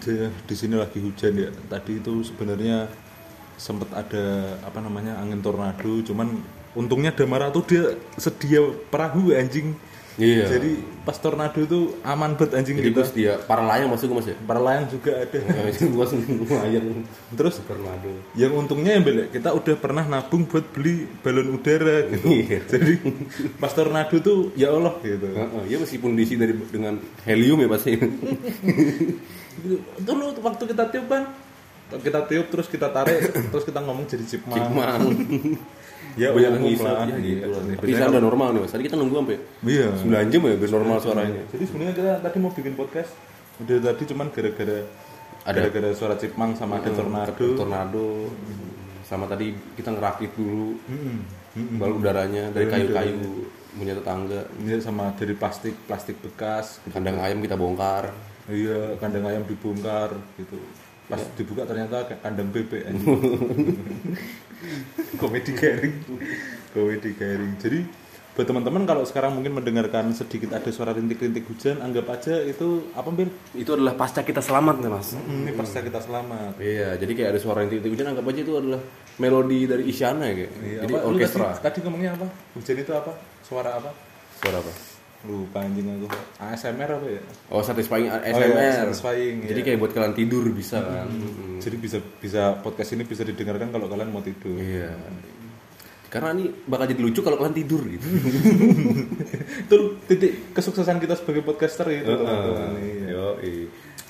di, di sini lagi hujan ya. Tadi itu sebenarnya sempat ada apa namanya angin tornado, cuman untungnya Damara tuh dia sedia perahu anjing. Iya. Jadi pas tornado itu aman banget anjing Jadi kita. dia para layang masuk mas ya. Para layang juga ada. Layang Terus tornado. yang untungnya yang belek kita udah pernah nabung buat beli balon udara gitu. Iya. Jadi pas tornado tuh ya Allah gitu. Heeh, ya meskipun diisi dari dengan helium ya pasti. Itu lu waktu kita tiup kan kita tiup terus kita tarik terus kita ngomong jadi cipma. Cimang. Ya Banyak umum ngisap lah, ya gitu. gitu. lah. Tapi sekarang udah normal nih mas. Tadi kita nunggu sampai Iya. 9 jam ya biar normal suaranya. Jadi sebenarnya kita tadi mau bikin podcast udah tadi cuman gara-gara Ada. gara-gara suara cipmang sama ada tornado. Tornado. Sama tadi kita ngerakit dulu Mm-mm. Mm-mm. balon udaranya dari kayu-kayu punya tetangga. Ini sama dari plastik plastik bekas. Kandang ayam kita bongkar. Iya, kandang ayam dibongkar gitu. Pas dibuka ternyata kandang bebek. Komedi garing. Komedi garing. Jadi buat teman-teman kalau sekarang mungkin mendengarkan sedikit ada suara rintik-rintik hujan, anggap aja itu apa Bil? Itu adalah pasca kita selamat nih mas. Hmm, ini pasca kita selamat. Iya, jadi kayak ada suara titik hujan anggap aja itu adalah melodi dari Isyana ya kayak. Iya, jadi apa? Orkestra. Tadi, tadi ngomongnya apa? Hujan itu apa? Suara apa? Suara apa? Lupa anjing aku. ASMR apa ya? Oh, satisfying Oh, SMR. iya, satisfying, Jadi iya. kayak buat kalian tidur bisa kan. Mm-mm. Jadi bisa bisa podcast ini bisa didengarkan kalau kalian mau tidur. Iya. Karena ini bakal jadi lucu kalau kalian tidur gitu. itu titik kesuksesan kita sebagai podcaster itu. Iya. Yo,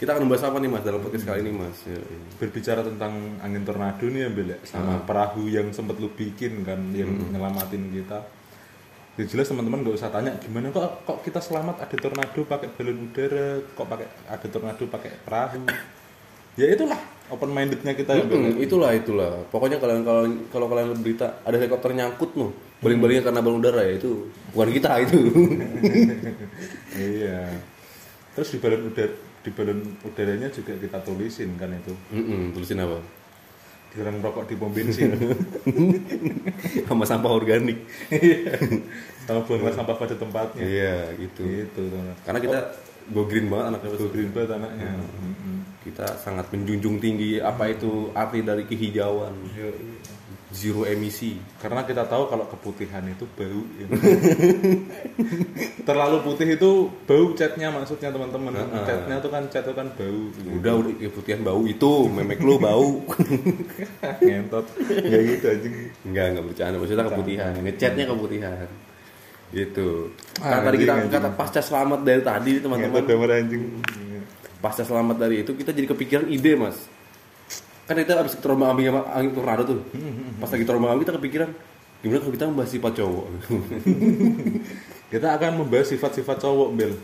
Kita akan membahas apa nih mas dalam podcast kali ini mas? Yoi. berbicara tentang angin tornado nih ya Bel sama perahu yang sempat lu bikin kan yang nyelamatin kita ya jelas teman-teman gak usah tanya gimana kok kok kita selamat ada tornado pakai balon udara kok pakai ada tornado pakai perahu ya itulah open mindednya kita ya Bel Mm, itulah itulah. Pokoknya kalian kalau kalau kalian berita ada helikopter nyangkut loh, baling-balingnya karena balon udara ya itu bukan kita itu. iya terus di balon udara di balon udaranya juga kita tulisin kan itu Mm-mm, tulisin apa? Dilarang rokok di pom bensin Sama sampah organik. sama buanglah sampah pada tempatnya Iya gitu. gitu teman Karena kita go green banget anaknya. Go green banget anaknya Mm-mm. Kita sangat menjunjung tinggi apa itu arti dari kehijauan, zero emisi. karena kita tahu kalau keputihan itu bau ya. terlalu putih itu bau catnya maksudnya teman-teman Heeh. catnya tuh kan cat itu kan bau Udah udah keputihan bau itu, memek lu bau. ngentot kayak gitu anjing Enggak, enggak bercanda. Maksudnya keputihan. Ngecatnya keputihan. Gitu. Ah, Karena tadi kita anjing, kata pasca selamat dari tadi teman-teman. Pasca selamat dari itu kita jadi kepikiran ide, Mas. Kan kita habis terombang ambing sama angin tornado tuh. Pas lagi terombang ambing kita kepikiran gimana kalau kita membahas sifat cowok. kita akan membahas sifat-sifat cowok Bel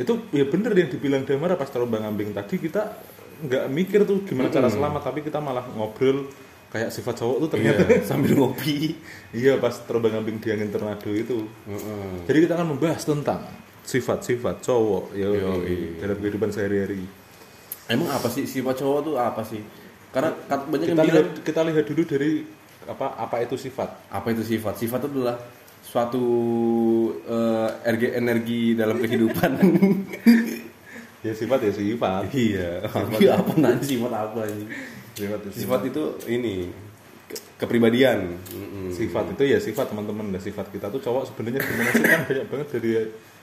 itu ya bener yang dibilang Damar pas terombang ambing tadi kita nggak mikir tuh gimana cara selamat tapi kita malah ngobrol kayak sifat cowok tuh ternyata Iya, sambil ngopi. iya pas terombang ambing di angin tornado itu. Jadi kita akan membahas tentang sifat-sifat cowok ya dalam kehidupan sehari-hari. Emang apa sih sifat cowok tuh apa sih? Karena kat- banyak yang Kita bilang lihat kita lihat dulu dari apa apa itu sifat. apa itu sifat? Sifat itu adalah suatu eh, energi energi dalam kehidupan. Ya sifat ya sifat. iya. Iya apa nanti sifat apa ini? Sifat itu Sifat itu ini ke- kepribadian. Mm-mm. sifat itu ya sifat teman-teman. Nah, sifat kita tuh cowok sebenarnya gimana sih kan banyak banget dari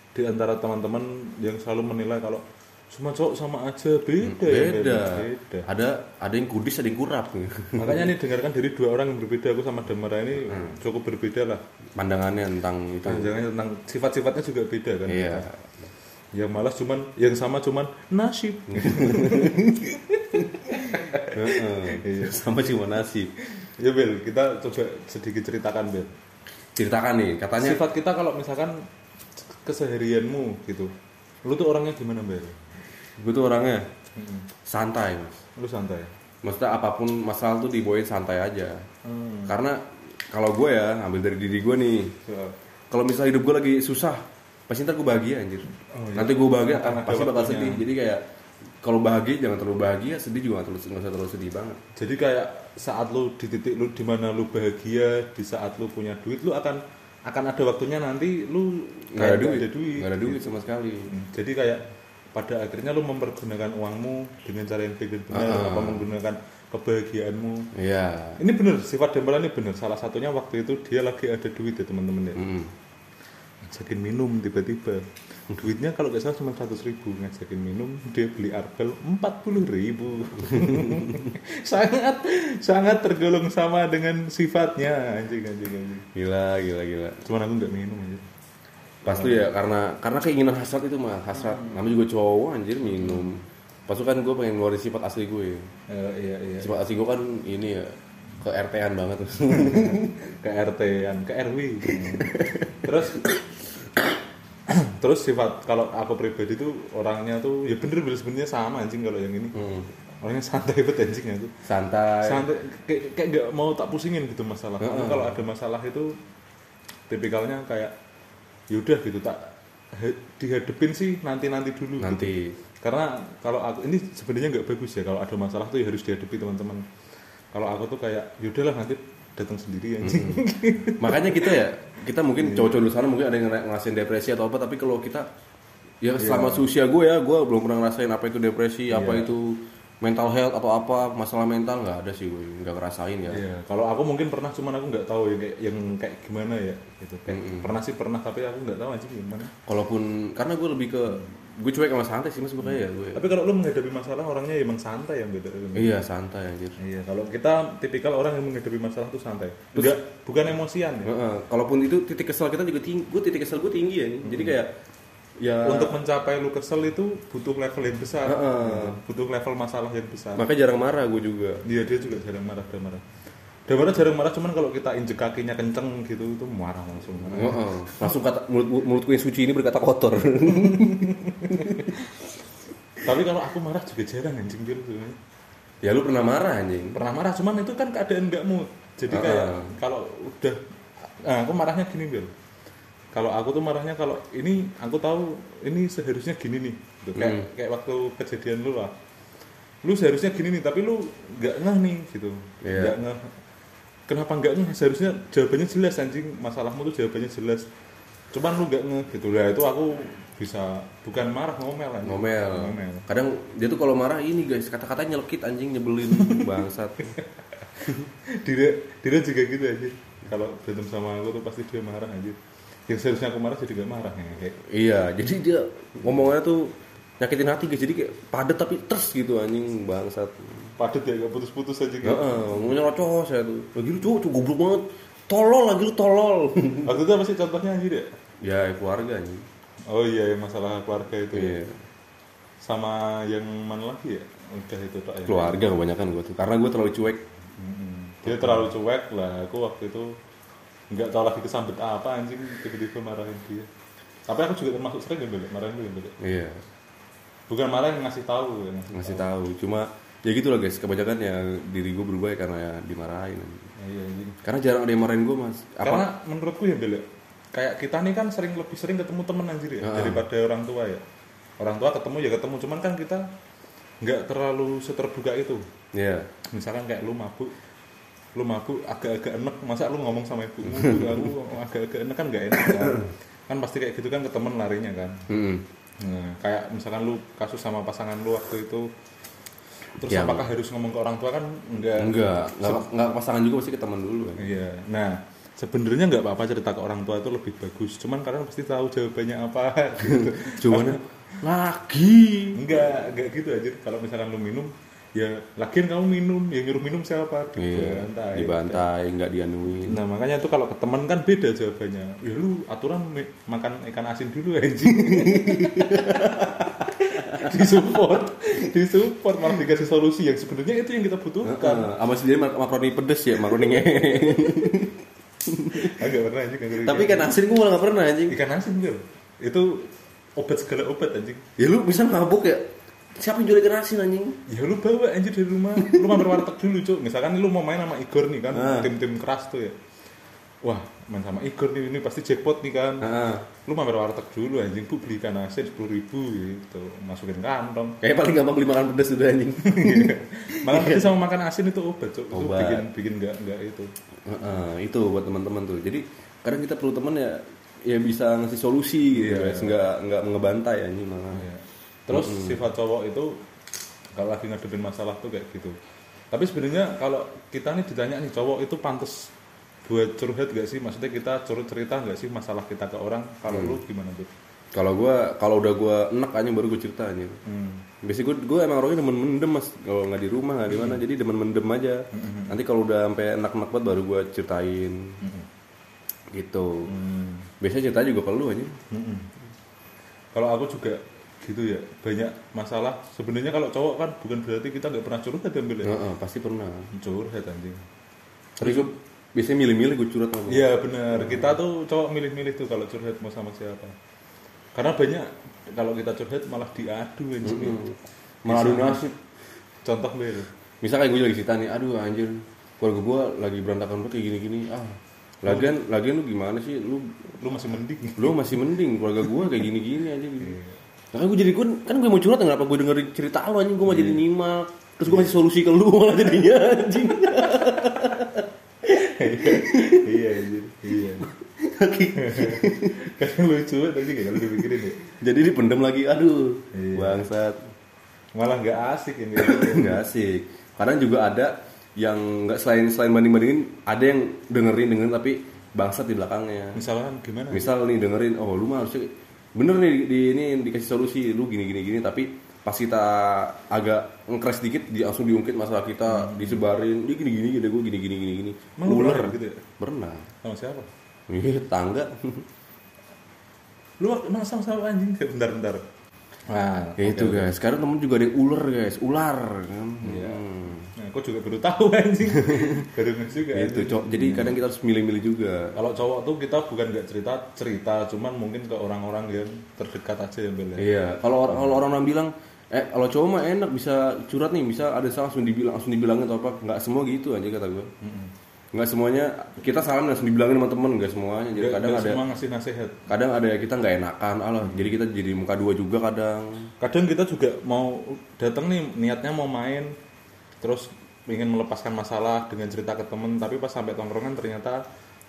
di antara teman-teman yang selalu menilai kalau semua cowok sama aja beda ya Beda. beda. Ada ada yang kudis, ada yang kurap. Makanya nih dengarkan dari dua orang yang berbeda aku sama Damara ini cukup berbeda lah. Pandangannya tentang itu. Jangan tentang sifat-sifatnya juga beda kan. Iya. yang malas cuman yang sama cuman nasib Heeh. Sama cuma nasib. ya Bel kita coba sedikit ceritakan Bel Ceritakan nih, katanya sifat kita kalau misalkan keseharianmu gitu lu tuh orangnya gimana Bel gue tuh orangnya santai, Mas. lu santai Maksudnya apa pun masalah tuh dibawain santai aja. hmm. Karena kalau gue ya, ambil dari diri gue nih. Kalau misalnya hidup gue lagi susah, pasti ntar gue bahagia anjir. Oh, iya. Nanti gue bahagia, ah, ada pasti bakal waktunya. sedih. Jadi kayak kalau bahagia jangan terlalu bahagia, sedih juga nggak terlalu nggak usah terlalu sedih banget. jadi kayak saat lu di titik lu di mana lu bahagia di saat lu punya duit lu akan akan ada waktunya nanti lu Nggak ada duit, ada duit nggak ada duit sama sekali. Hmm, jadi kayak pada akhirnya lu mempergunakan uangmu dengan cara yang dan benar Ah. apa menggunakan kebahagiaanmu Iya. ini bener sifat Dembala ini bener salah satunya waktu itu dia lagi ada duit ya teman-teman ya Mm. ngajakin minum tiba-tiba duitnya kalau nggak salah cuma 100 ribu ngajakin minum dia beli arbel 40 ribu sangat sangat tergolong sama dengan sifatnya anjing anjing anjing Gila, gila, gila. cuman aku nggak minum aja Pas tuh ya karena karena keinginan hasrat itu mah hasrat. Namanya juga cowok anjir minum. Pas itu kan gue pengen ngeluarin sifat asli gue. Eh, iya iya Sifat asli gue kan ini ya ke RT-an banget. ke RT-an ke RW terus terus sifat kalau aku pribadi tuh orangnya tuh ya bener bener sebenarnya sama anjing kalau yang ini Hmm. orangnya santai banget anjing aku Santai. santai kayak kayak nggak mau tak pusingin gitu masalah Karena Heeh. kalau ada masalah itu tipikalnya kayak yaudah gitu tak dihadepin sih nanti nanti dulu gitu. Nanti. karena kalau aku ini sebenarnya nggak bagus ya kalau ada masalah tuh ya harus dihadapi teman-teman kalau aku tuh kayak yaudahlah nanti datang sendiri anjing Makanya kita ya, kita mungkin Iya. cowok-cowok di sana mungkin ada yang ngerasain depresi atau apa, tapi kalau kita ya Iya. selama usia gue ya, gue belum pernah ngerasain apa itu depresi, apa Iya. itu mental health atau apa masalah mental nggak ada sih gue, nggak ngerasain ya. Iya, kalau aku mungkin pernah cuman aku nggak tahu yang kayak yang kayak gimana ya gitu. Kayak pernah sih pernah tapi aku nggak tahu aja gimana. Kalaupun karena gue lebih ke gue cuek sama santai sih mas sebenarnya ya gue. Tapi kalau lu menghadapi masalah orangnya emang santai yang beda. Iya santai anjir. Iya, kalau kita tipikal orang yang menghadapi masalah tuh santai. Enggak, bukan emosian ya. Heeh, kalaupun itu titik kesel kita juga tinggi, gue titik kesel gue tinggi ya. Jadi kayak ya Untuk mencapai lu kesel itu butuh level yang besar. Heeh. Butuh level masalah yang besar. makanya jarang marah gue juga. Iya, dia juga jarang marah, jarang marah. Dia marah jarang marah cuman kalau kita injek kakinya kenceng gitu itu marah langsung. Heeh. Langsung kata mulut mulutku yang suci ini berkata kotor. Tapi kalau aku marah juga jarang anjing dia sebenarnya. ya lu pernah marah anjing. pernah marah cuman itu kan keadaan nggak mood jadi Ah. kayak kalau udah nah, aku marahnya gini Bel kalau aku tuh marahnya kalau ini aku tahu ini seharusnya gini nih gitu. kayak Hmm. kayak waktu kejadian lu lah lu seharusnya gini nih tapi lu nggak ngeh nih gitu Iya. nggak ngeh kenapa nggak ngeh seharusnya jawabannya jelas anjing masalahmu tuh jawabannya jelas cuman lu nggak ngeh gitu lah itu aku bisa bukan marah ngomel anjing. Ngomel. ngomel Kadang dia tuh kalau marah ini guys, kata-katanya nyelekit anjing nyebelin bangsat. Dira, Dira juga gitu aja. Kalau berantem sama aku tuh pasti dia marah aja. Yang seharusnya aku marah jadi gak marah ya. Kayak, iya, jadi dia ngomongnya tuh nyakitin hati guys. Jadi kayak padet tapi terus gitu anjing bangsat. padet ya gak putus-putus aja gitu. Ngomongnya rocos saya tuh. Lagi lu cowok, goblok banget. Tolol lagi lu tolol. Waktu itu apa sih contohnya anjir ya? ya keluarga anjing. Oh iya yang masalah keluarga itu ya. Iya. Sama yang mana lagi ya? Udah itu tok ya. Keluarga kebanyakan gue tuh. Karena gue terlalu cuek. Mm-mm. Dia terlalu cuek lah. Aku waktu itu nggak tahu lagi kesambet apa anjing tiba-tiba marahin dia. Tapi aku juga termasuk sering ya marahin dia Bel. Iya. Bukan marah yang ngasih tahu ya. Ngasih tahu. Cuma ya gitu lah guys. Kebanyakan ya diri gue berubah ya karena ya dimarahin. Ya, iya anjing. Karena jarang ada yang marahin gue mas. Apa? Karena menurutku ya Bel, ya, kayak kita nih kan sering lebih sering ketemu temen anjir ya Ah. daripada orang tua ya. Orang tua ketemu ya ketemu, cuman kan kita nggak terlalu seterbuka itu. Iya. Misalkan kayak lu mabuk, lu mabuk agak-agak enek, masa lu ngomong sama ibu, aku agak-agak enek kan nggak enak kan. Kan pasti kayak gitu kan ke temen larinya kan. Mm-mm. Nah, kayak misalkan lu kasus sama pasangan lu waktu itu terus Ya, apakah harus ngomong ke orang tua kan enggak Enggak, enggak, enggak pasangan juga pasti ke teman dulu kan. Iya. Nah, sebenarnya nggak apa-apa cerita ke orang tua itu lebih bagus. Cuman kalian pasti tahu jawabannya apa. gitu. Cuman lagi enggak, enggak gitu aja. Kalau misalkan lu minum, ya lagian kamu minum, yang nyuruh minum siapa? iya, Dibantai. dibantai, enggak dianuin. Nah, makanya tuh kalau ke teman kan beda jawabannya. Ya lu aturan makan ikan asin dulu anjing. disupport, disupport malah dikasih solusi yang sebenarnya itu yang kita butuhkan. Sama sendiri mak makaroni pedes ya, makaroni. Enggak pernah anjing Tapi kan asin gue malah gak pernah anjing. ikan asin Bil. Itu obat segala obat anjing. Ya lu bisa mabuk ya? Siapa yang jual asin anjing? Ya lu bawa anjir dari rumah. Lu mampir warteg dulu, Cuk. Misalkan lu mau main sama Igor nih kan, Ah. tim-tim keras tuh ya. Wah, main sama Igor nih ini pasti jackpot nih kan. Heeh. Lu mampir warteg dulu anjing, Bu beli ikan asin 10 ribu gitu. Masukin kantong. Kayak paling gampang beli makan pedes udah anjing. Malah itu sama makan asin itu obat, Cuk. Itu Obat. bikin bikin enggak enggak itu. Heeh, itu buat teman-teman tuh. Jadi kadang kita perlu teman ya ya bisa ngasih solusi gitu Iya. guys, enggak enggak ngebantai anjing malah. Iya. Terus sifat cowok itu kalau lagi ngadepin masalah tuh kayak gitu tapi sebenarnya kalau kita nih ditanya nih cowok itu pantas buat curhat gak sih maksudnya kita curhat cerita gak sih masalah kita ke orang kalau lu gimana tuh Kalau gua kalau udah gua enak aja baru gua cerita aja. hmm. Biasanya gue gue emang orangnya demen mendem mas kalau nggak di rumah nggak di mana jadi demen mendem aja. Nanti kalau udah sampai enak-enak banget baru gue ceritain. Gitu. Hmm. Biasanya cerita juga kalau lu aja. Mm-mm. Kalau aku juga gitu ya banyak masalah sebenarnya kalau cowok kan bukan berarti kita nggak pernah curhat ya Bel, ya? Heeh, pasti pernah. curhat anjing Tapi gue biasanya milih-milih gue curhat sama. iya benar kita tuh cowok milih-milih tuh kalau curhat mau sama siapa karena banyak kalau kita curhat malah diadu anjing Malah adu nasib. contoh Bel Misal kayak gue lagi cerita nih, aduh anjir, keluarga gue lagi berantakan banget kayak gini-gini. Ah, lagian lagian lu gimana sih? Lu lu masih mending lu masih mending keluarga gue kayak gini-gini aja gitu. Nah, gue jadi gue kan gue mau curhat kenapa gue dengerin cerita lu anjing? Gue mau jadi nyimak. Terus gue ngasih solusi ke lu malah jadinya anjing. Iya anjir iya. Kadang lucu tadi kayak kalau dipikirin ya. Jadi dipendem lagi aduh Iya. bangsat. Malah nggak asik ini. Nggak asik. Kadang juga ada yang nggak selain selain banding bandingin ada yang dengerin dengerin tapi bangsat di belakangnya. Misalkan gimana? Misal nih dengerin oh lu mah harusnya bener nih di, ini dikasih solusi lu gini gini gini tapi pas kita agak ngekres dikit di, langsung diungkit masalah kita disebarin dia gini gini gini gue gini gini gini gini. Ular pernah gitu ya? pernah sama siapa? Ih, tangga. Lu waktu emang sama sama anjing? Kayak bentar bentar. Nah ya itu guys. Sekarang temen juga ada yang ular guys. Ular kan? Iya. Hmm. nah aku juga baru tahu anjing? Baru juga itu cok. Jadi kadang kita harus milih-milih juga. Kalau cowok tuh kita bukan nggak cerita cerita cuman mungkin ke orang-orang yang terdekat aja ya Bel ya. iya. Kalau orang kalau orang bilang eh kalau cowok mah enak bisa curhat nih bisa ada salah langsung dibilang langsung dibilangin atau apa. Nggak semua gitu aja kata gue nggak semuanya kita salah langsung dibilangin sama temen nggak semuanya. Jadi Nggak- kadang nggak ada semua ngasih nasihat. kadang ada kita nggak enakan alah. Jadi kita jadi muka dua juga kadang. Kadang kita juga mau datang nih niatnya mau main. Terus ingin melepaskan masalah dengan cerita ke temen tapi pas sampai tongkrongan ternyata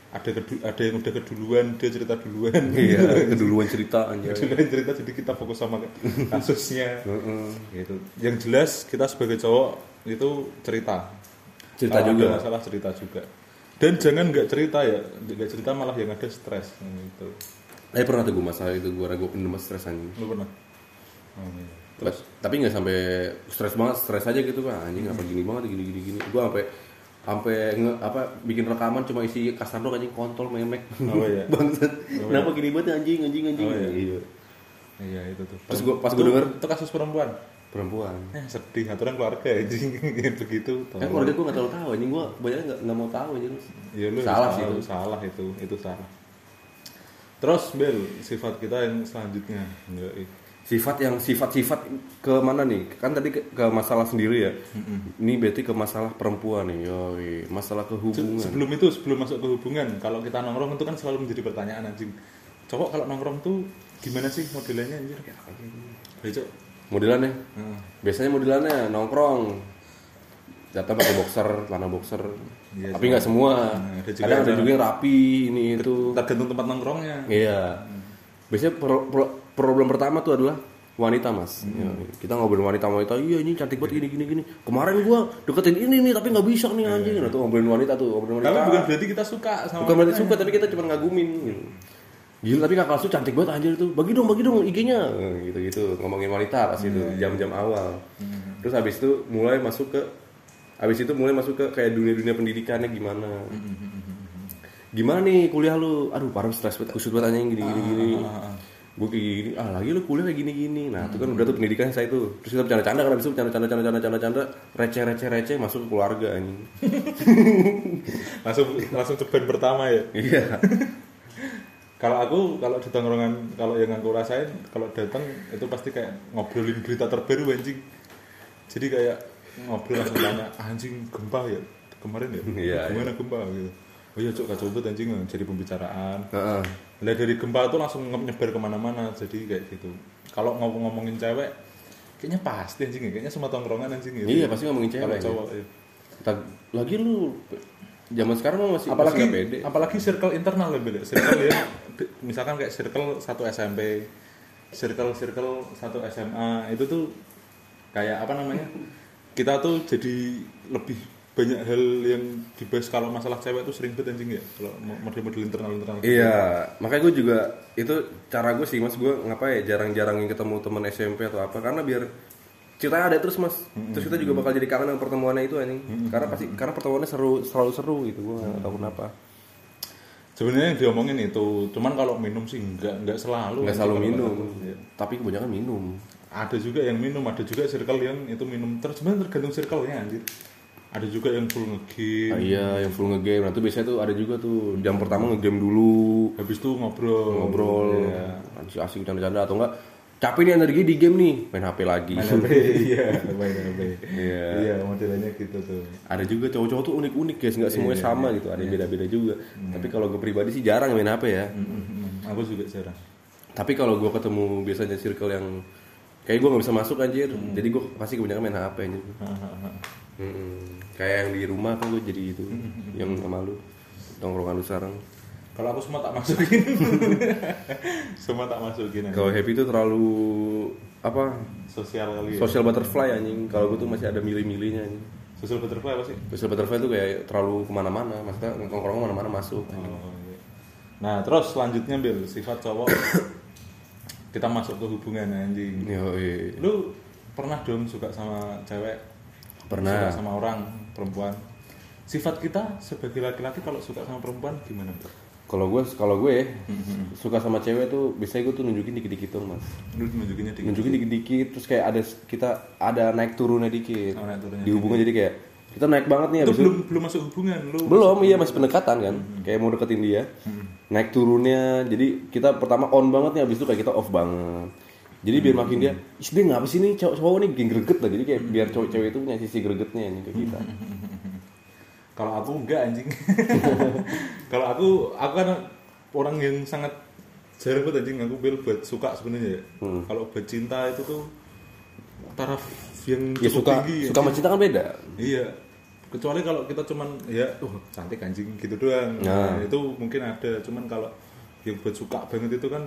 ada kedu- ada yang udah keduluan dia cerita duluan. Iya keduluan cerita aja duluan cerita jadi kita fokus sama kasusnya. Gitu. Yang jelas kita sebagai cowok itu cerita. Cerita Kalau ada juga. masalah cerita juga. Dan jangan nggak cerita ya nggak cerita malah yang ada stres gitu. Eh pernah tuh gue masalah itu gue ragu pendem stres anjing. Lu pernah? Oh, iya. Terus, tapi nggak sampai stres banget stres aja gitu kan anjing apa gini banget gini gini gini. Gue sampai sampai nge, apa bikin rekaman cuma isi kasar doang anjing kontol memek. Oh, iya. bangsat. Kenapa gini banget anjing anjing anjing? Oh, iya. iya. iya itu tuh. Pas gua- pas gua denger itu kasus perempuan? Perempuan. Eh sedih aturan keluarga anjing. Begitu kan keluarga gue nggak terlalu tahu anjing. Gue banyak nggak nggak mau tahu anjing. Iya lu salah sih tahu, itu salah itu itu salah. Terus Bel sifat kita yang selanjutnya. Yoi. Sifat yang sifat-sifat ke mana nih? Kan tadi ke, ke masalah sendiri ya. Ini berarti ke masalah perempuan nih yoi. Masalah Se- kehubungan. sebelum itu sebelum masuk ke hubungan kalau kita nongkrong itu kan selalu menjadi pertanyaan anjing. Cowok kalau nongkrong tuh gimana sih modelnya anjir? Ya cok modelannya? Heeh. biasanya modelannya nongkrong. Datang pakai boxer celana boxer. Iya, tapi nggak semua. Nah, ada juga kadang ada yang- juga yang rapi ini itu. tergantung tempat nongkrongnya. Iya. Biasanya pro- pro- problem pertama tuh adalah wanita mas Hmm. Ya, kita ngobrolin wanita wanita iya ini cantik banget gini gini gini kemarin gua deketin ini nih tapi nggak bisa nih anjing nah tuh ngobrolin wanita tuh ngobrolin wanita tapi bukan berarti kita suka sama bukan berarti suka tapi kita cuma ngagumin gitu. Gila tapi kakak lu cantik banget anjir tuh. Bagi dong, bagi dong IG-nya. gitu gitu ngomongin wanita pas itu jam-jam awal. Terus habis itu mulai masuk ke habis itu mulai masuk ke kayak dunia-dunia pendidikannya gimana. Gimana nih kuliah lu? Aduh, parah stres banget, kusut banget anjing gini gini gini. Gue kayak gini, ah lagi lu kuliah kayak gini gini. Nah, itu kan udah tuh pendidikan saya tuh. Terus kita bercanda-canda kan habis itu bercanda-canda bercanda bercanda bercanda receh receh receh masuk ke keluarga anjing. langsung langsung ceban pertama ya Iya. kalau aku kalau di tongkrongan kalau yang aku rasain kalau datang itu pasti kayak ngobrolin berita terbaru anjing jadi kayak ngobrol langsung tanya anjing gempa ya kemarin ya Iya, gimana gempa gitu oh iya cok kacau banget anjing jadi pembicaraan Heeh. lah dari gempa itu langsung nyebar ke mana-mana jadi kayak gitu kalau ngomong-ngomongin cewek kayaknya pasti anjing ya kayaknya semua tongkrongan anjing gitu Iya, pasti ngomongin cewek. kalau cowok ya. Ta- lagi lu zaman sekarang masih apalagi masih pede. apalagi circle internal lebih deh circle ya misalkan kayak circle satu SMP circle-circle satu SMA itu tuh kayak apa namanya kita tuh jadi lebih banyak hal yang dibahas kalau masalah cewek tuh sering banget anjing ya kalau mo- model-model internal internal Iya, makanya gue juga itu cara gue sih mas. Gue ngapain ya jarang-jarang ketemu teman SMP atau apa karena biar ceritanya ada terus mas. Terus kita juga bakal jadi kangen dengan pertemuannya itu anjing. Karena pasti karena pertemuannya seru selalu seru gitu gue nggak tahu kenapa. Sebenarnya yang diomongin itu cuman kalau minum sih nggak nggak selalu. Nggak selalu minum. Iya. tapi kebanyakan minum. Ada juga yang minum ada juga circle yang itu minum. Terus sebenarnya tergantung circle-nya anjir ada juga yang full ngegame. Ah, iya yang full ngegame. Nah itu biasanya tuh ada juga tuh jam pertama ngegame dulu. Habis itu ngobrol. Ngobrol. Iya. asik asik canda-canda atau enggak capek nih energi di game nih main HP lagi. Main HP iya main HP Iya. iya modelnya gitu tuh. Ada juga cowok-cowok tuh unik-unik guys. Nggak semuanya sama gitu. Ada yang beda-beda juga. Tapi kalau gue pribadi sih jarang main HP ya. Mm-mm. aku juga jarang. Tapi kalau gue ketemu biasanya circle yang kayak gue nggak bisa masuk anjir. Jadi gue pasti kebanyakan main HP anjir Mm-mm. kayak yang di rumah kan gue jadi itu yang sama lu tongkrongan lu sekarang. Kalau aku semua tak masukin. Semua tak masukin kalau happy itu terlalu apa sosial kali ya. social butterfly anjing. Kalau gue tuh masih ada milih-milihnya anjing. Sosial butterfly apa sih? Social butterfly tuh kayak terlalu ke mana-mana maksudnya nongkrong ke mana-mana masuk anjing. Oh, iya. nah terus selanjutnya bil sifat cowok. Kita masuk ke hubungan anjing. Yoi. lu pernah dong suka sama cewek Pernah. suka sama orang perempuan sifat kita sebagai laki-laki kalau suka sama perempuan gimana Bro? Kalau gue kalau gue suka sama cewek tuh biasanya gue tuh nunjukin dikit-dikit dong mas. nunjukinnya dikit Nunjukin dikit-dikit terus kayak ada kita ada naik turunnya dikit. Oh, naik turunnya di hubungan jadi kayak kita naik banget nih itu abis itu. belum belum masuk hubungan lu Belum iya masih pendekatan kan. Kayak mau deketin dia. Naik turunnya jadi kita pertama on banget nih abis itu kayak kita off banget. Jadi biar makin dia, ih dia ngapa sih nih cowok cowok nih bikin greget lah. Jadi kayak biar cowok-cowok itu punya sisi gregetnya nih ke kita. kalau aku enggak anjing kalau aku aku kan orang yang sangat jarang banget anjing aku bil buat suka sebenarnya ya Hmm. kalau buat cinta itu tuh taraf yang Ya suka tinggi suka sama cinta kan beda. Iya. Kecuali kalau kita cuman ya, uh cantik anjing gitu doang. Nah. Nah, itu mungkin ada, cuman kalau yang buat suka banget itu kan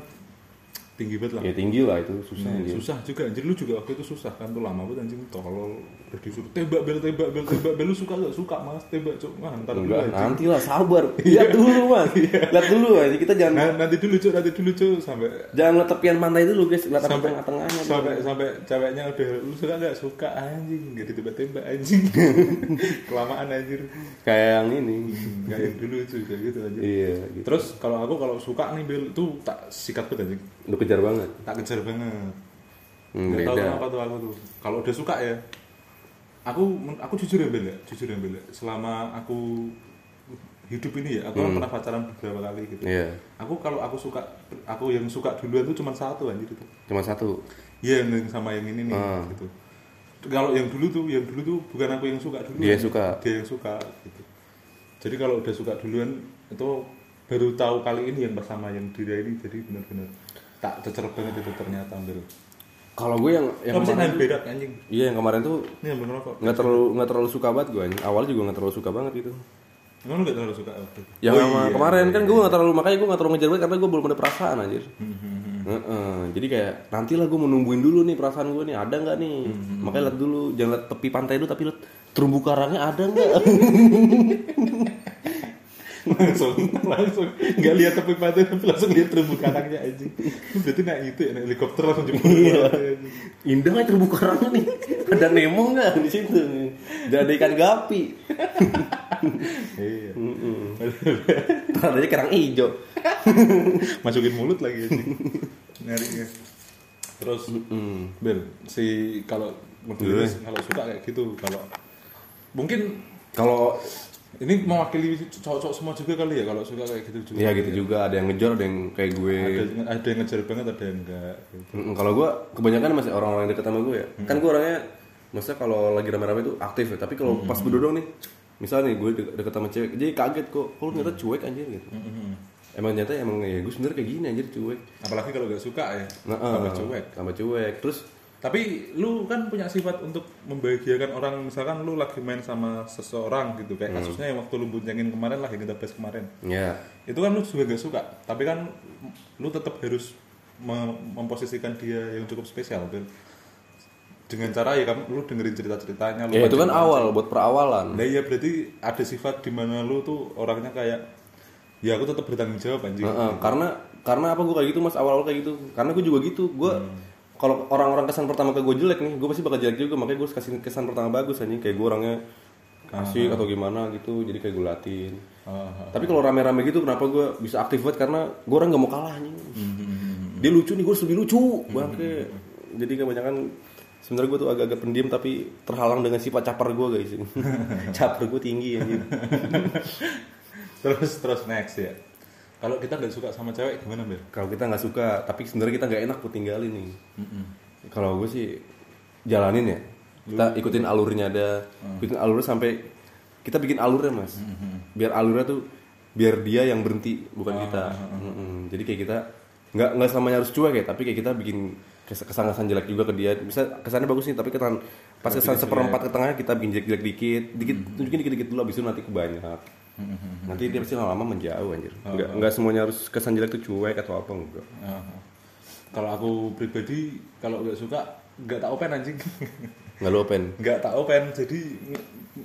tinggi banget lah. Ya tinggi lah itu susah. Nah, anjir. susah juga anjir lu juga waktu itu susah kan tuh lama banget anjing tolol udah disuruh tembak bel tembak bel tembak bel lu suka gak suka mas tembak cuk wah ntar dulu anjing. nanti lah sabar. Lihat dulu mas. Lihat dulu aja kita jangan Nah, nanti dulu cuk nanti dulu cuk sampai jangan lihat tepian pantai dulu guys. Lihat sampai sampai tengah-tengahnya. sampai sampai ceweknya udah lu suka gak suka anjing gak ditembak tembak anjing kelamaan anjir Kayak yang ini. nggak yang dulu juga gitu aja Iya. Gitu. terus kalau aku kalau suka nih Bel itu tak sikat banget anjing Udah kejar banget. tak kejar banget Hmm, nggak tahu beda. kenapa tuh aku tuh kalau udah suka ya aku aku jujur ya Bel ya jujur ya Bel ya. selama aku hidup ini ya aku kan pernah pacaran beberapa kali gitu Iya. aku kalau aku suka aku yang suka duluan tuh cuma satu anjir itu Cuma satu. Iya yang sama yang ini nih Ah. gitu. Kalau yang dulu tuh, yang dulu tuh bukan aku yang suka dulu. Dia suka. Dia yang suka gitu. Jadi kalau udah suka duluan itu baru tahu kali ini yang bersama yang dia ini jadi benar-benar tak cecer banget itu ternyata ambil. Kalau gue yang yang Kamu kemarin, berak anjing. iya yang kemarin tuh Ini yang ngerokok. nggak terlalu nggak terlalu suka banget gue. anjing. Awal juga nggak terlalu suka banget gitu. Emang lu gak terlalu suka waktu itu? Yang Oh, sama iya. kemarin kan gue nggak terlalu makanya gue nggak terlalu ngejar banget karena gue belum ada perasaan anjir. Hmm, hmm, hmm. Heeh, jadi kayak nantilah gue menungguin dulu nih perasaan gue nih ada nggak nih Hmm, makanya lihat dulu jangan lihat tepi pantai dulu tapi lihat terumbu karangnya ada nggak langsung langsung nggak lihat tepi pantai tapi langsung lihat terumbu karangnya anjing. Berarti naik itu ya naik helikopter langsung jemput. Iya. indah nggak terumbu karangnya nih ada nemo nggak di situ dan ada ikan gapi Iya. Ntar adanya kerang hijau masukin mulut lagi anjing nyarinya terus Mm. Bel si kalau modelnya kalau suka kayak gitu kalau mungkin kalau ini mewakili cowok-cowok semua juga kali ya kalau suka kayak gitu juga. Ya gitu juga. Ada yang ngejar ada yang kayak gue. Ada, ada yang ngejar banget ada yang enggak gitu. Mm, kalau gue kebanyakan masih orang-orang yang deket sama gue ya. Kan gue orangnya maksudnya kalau lagi rame-rame itu aktif ya. Tapi kalau pas berdua doang nih misalnya nih gue de- deket sama cewek jadi kaget kok kalau ternyata cuek anjir gitu. Emang ternyata emang ya gue sebenernya kayak gini anjir cuek. Apalagi kalau nggak suka ya nah, tambah cuek. tambah cuek. Terus tapi lu kan punya sifat untuk membahagiakan orang. Misalkan lu lagi main sama seseorang gitu. Kayak kasusnya yang waktu lu boncengin kemarin lah yang kita bahas kemarin. Ya. Itu kan lu juga gak suka. Tapi kan lu tetap harus mem- memposisikan dia yang cukup spesial Bel. dengan cara ya kamu lu dengerin cerita ceritanya lu ya itu kan awal buat perawalan. Nah iya berarti ada sifat di mana lu tuh orangnya kayak ya aku tetap bertanggung jawab anjing. Heeh, karena karena apa gue kayak gitu mas? Awal-awal kayak gitu. Karena gue juga gitu. Gue Hmm. Kalau orang-orang kesan pertama ke gue jelek nih gue pasti bakal jelek juga. Makanya gue kasih kesan pertama bagus anjing. Kayak gue orangnya asik atau gimana gitu jadi kayak gue latin Ah, tapi kalau rame-rame gitu kenapa gue bisa aktif banget? Karena gue orang nggak mau kalah anjing. Hmm, dia lucu nih gue lebih lucu. Bangke jadi kebanyakan sebenarnya gue tuh agak-agak pendiam tapi terhalang dengan sifat caper gue guys. Caper gue tinggi anjing. Terus terus next ya. Kalau kita nggak suka sama cewek gimana Bel? kalau kita nggak suka tapi sebenarnya kita nggak enak buat tinggalin nih. Kalau gue sih jalanin ya. Kita ikutin alurnya ada. Ikutin alurnya sampai kita bikin alurnya mas. Biar alurnya tuh biar dia yang berhenti bukan kita. Mm-mm. jadi kayak kita nggak nggak selamanya harus cuek ya tapi kayak kita bikin kes- kesan-kesan jelek juga ke dia. Bisa kesannya bagus nih tapi kesan pas kesan seperempat ke tengahnya kita bikin jelek-jelek dikit. Dikit tunjukin dikit-dikit dulu abis itu nanti kebanyak nanti dia pasti lama-lama menjauh anjir. Nggak nggak semuanya harus kesan jelek tuh cuek atau apa enggak. Ah. Kalau aku pribadi kalau nggak suka nggak tak open anjing. nggak lu open? Nggak tak open jadi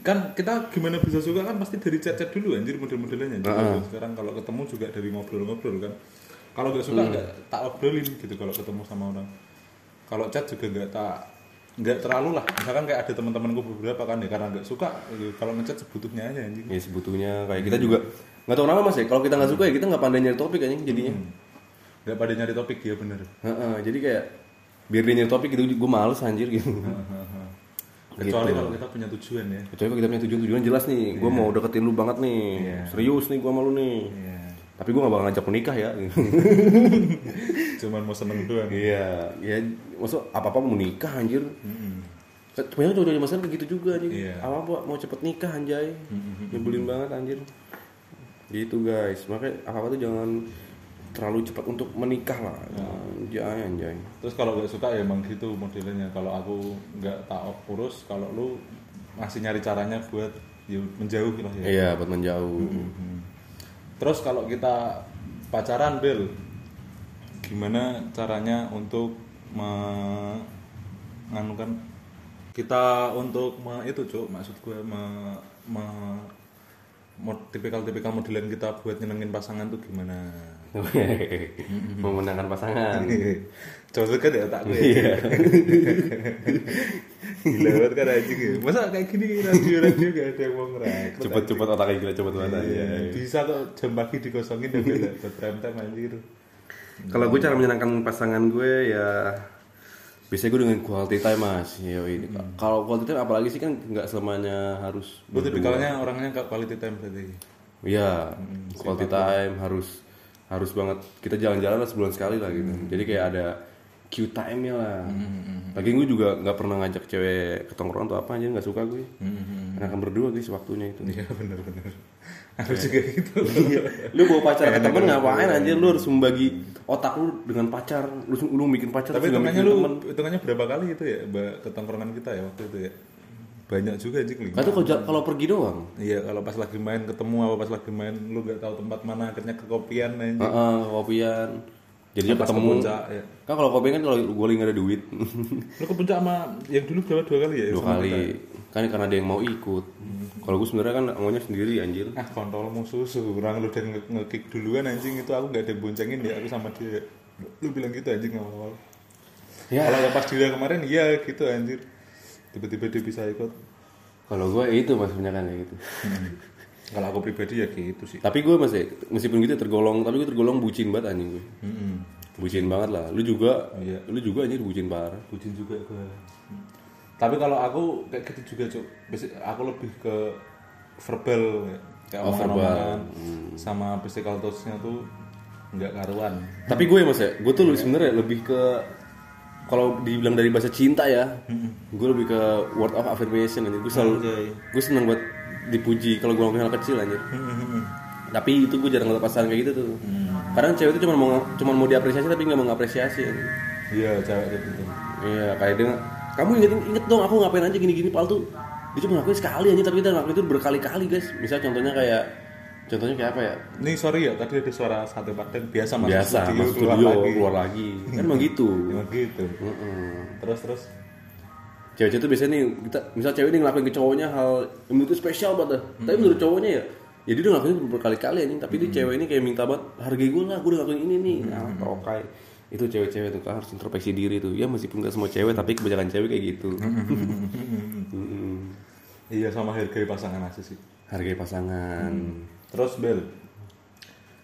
kan kita gimana bisa suka kan pasti dari chat-chat dulu anjir model-modelnya Jadi sekarang kalau ketemu juga dari ngobrol-ngobrol kan. Kalau nggak suka nggak tak obrolin gitu kalau ketemu sama orang. Kalau chat juga nggak tak nggak terlalu lah. Misalkan kayak ada teman-temanku beberapa kan ya karena nggak suka ya kalau ngechat sebutuhnya aja anjing. Ya sebetulnya kayak kita juga nggak tahu kenapa mas ya. Kalau kita nggak suka ya kita nggak pandai nyari topik anjing jadinya. Nggak pada nyari topik ya bener. Heeh, jadi kayak biar dia nyari topik gitu gue males anjir gitu. Kecuali Gitu. kalau kita punya tujuan ya. Kecuali kalau kita punya tujuan tujuan jelas nih gue mau deketin lu banget nih. Iya. serius nih gue sama lu nih. Iya. Tapi gue gak bakal ngajak menikah ya cuman mau seneng doang iya ya maksud apa apa mau nikah anjir Sebenarnya cowok-cowok masalah kayak gitu juga anjing. Iya. Apa apa mau cepet nikah anjay. Nyebelin banget anjir. Gitu guys. Makanya apa apa tuh jangan terlalu cepat untuk menikah lah. Anjay anjay. Terus kalau nggak suka ya emang gitu modelnya. Kalau aku nggak tak urus, kalau lu masih nyari caranya buat ya, menjauh lah ya. Iya, buat menjauh. Terus kalau kita pacaran, Bel, gimana caranya untuk menganukan kita untuk me, itu cuk maksud gue me, me- mod- tipikal-tipikal modelan kita buat nyenengin pasangan tuh gimana? Memenangkan pasangan. Coba kan ya otak gue. Iya. Gila banget kan anjing ya. Masa kayak gini radio-radio gak ada yang mau ngerekrut. Cepet-cepet otaknya gila cepet banget Iya, aja. Bisa kok jam pagi dikosongin dan buat prime time anjir. Kalau gue cara menyenangkan pasangan gue ya biasanya gue dengan quality time mas. Yo ini. Kalau quality time apalagi sih kan nggak selamanya harus. Lu tipikalnya orangnya gak quality time berarti. Iya, quality time harus harus banget kita jalan-jalan lah sebulan sekali lah gitu. Jadi kayak ada Q time-nya lah. Lagi gue juga nggak pernah ngajak cewek ke tongkrongan atau apa aja nggak suka gue. Karena kan berdua guys waktunya itu. Iya bener-bener. Harus juga gitu. lu bawa pacar ke temen ngapain anjir lu harus membagi otak lu dengan pacar. Lu lu bikin pacar Tapi hitungannya lu temen. hitungannya berapa kali itu ya ke tongkrongan kita ya waktu itu ya? Banyak juga anjing lima. Nah, itu kalau kalau pergi doang. Iya kalau pas lagi main ketemu apa pas lagi main lu gak tahu tempat mana akhirnya ke kopian anjing. Heeh, kopian. Jadinya Pas ke ketemu. puncak, ya. Kan kalau kopi kan kalau gue lagi ada duit. Lu ke puncak sama yang dulu berapa dua kali ya? dua kali kita? kan karena ada yang mau ikut kalau gue sebenarnya kan maunya sendiri anjir Ah kontolmu susu, orang lu nge- nge-kick duluan anjing itu aku gak ada boncengin ya aku sama dia. Lu bilang gitu anjing awal-awal. ya Kalau pas dia kemarin iya gitu anjir. Tiba-tiba dia bisa ikut. kalau gue itu mas kan kayak gitu Kalau aku pribadi ya gitu sih. tapi gue masih meskipun gitu tergolong tapi gue tergolong bucin banget anjing gue Mm-mm. bucin banget lah lu juga Iya. lu juga anjir bucin parah Bucin juga gue. Tapi kalau aku kayak gitu juga cuk. Aku lebih ke verbal ya. kayak Oh, omongan-omongan sama physical touch-nya tuh nggak karuan. tapi gue mas ya gue tuh sebenarnya lebih ke kalau dibilang dari bahasa cinta ya gue lebih ke word of affirmation anjir gue selalu gue seneng buat dipuji kalau gue ngomongin hal kecil anjir tapi itu gue jarang ngeliat pasangan kayak gitu tuh kadang cewek itu cuma mau cuma mau diapresiasi tapi nggak mau ngapresiasi. Iya cewek gitu. Iya, kayak dia kamu inget inget dong aku ngapain aja gini-gini pal tuh. Dia cuma ngelakuin sekali aja tapi dia ngelakuin itu berkali-kali guys. Misal contohnya kayak contohnya kayak apa ya? Ini sorry ya, tadi ada suara sate padang biasa masuk biasa studio, masuk keluar studio lagi. keluar lagi. Kan emang gitu. Emang gitu. Mm-mm. Terus terus. Cewek-cewek tuh biasanya nih kita misal cewek ini ngelakuin ke cowoknya hal yang menurut itu spesial banget dah. tapi menurut cowoknya ya ya dia udah ngelakuin itu berkali-kali anjing. Tapi dia cewek ini kayak minta banget hargai gue lah gue udah ngelakuin ini nih. Nah tokai itu cewek-cewek tuh kan harus introspeksi diri tuh. Ya meskipun gak semua cewek tapi kebanyakan cewek kayak gitu. Iya sama hargai pasangan aja sih. hargai pasangan Terus Bel,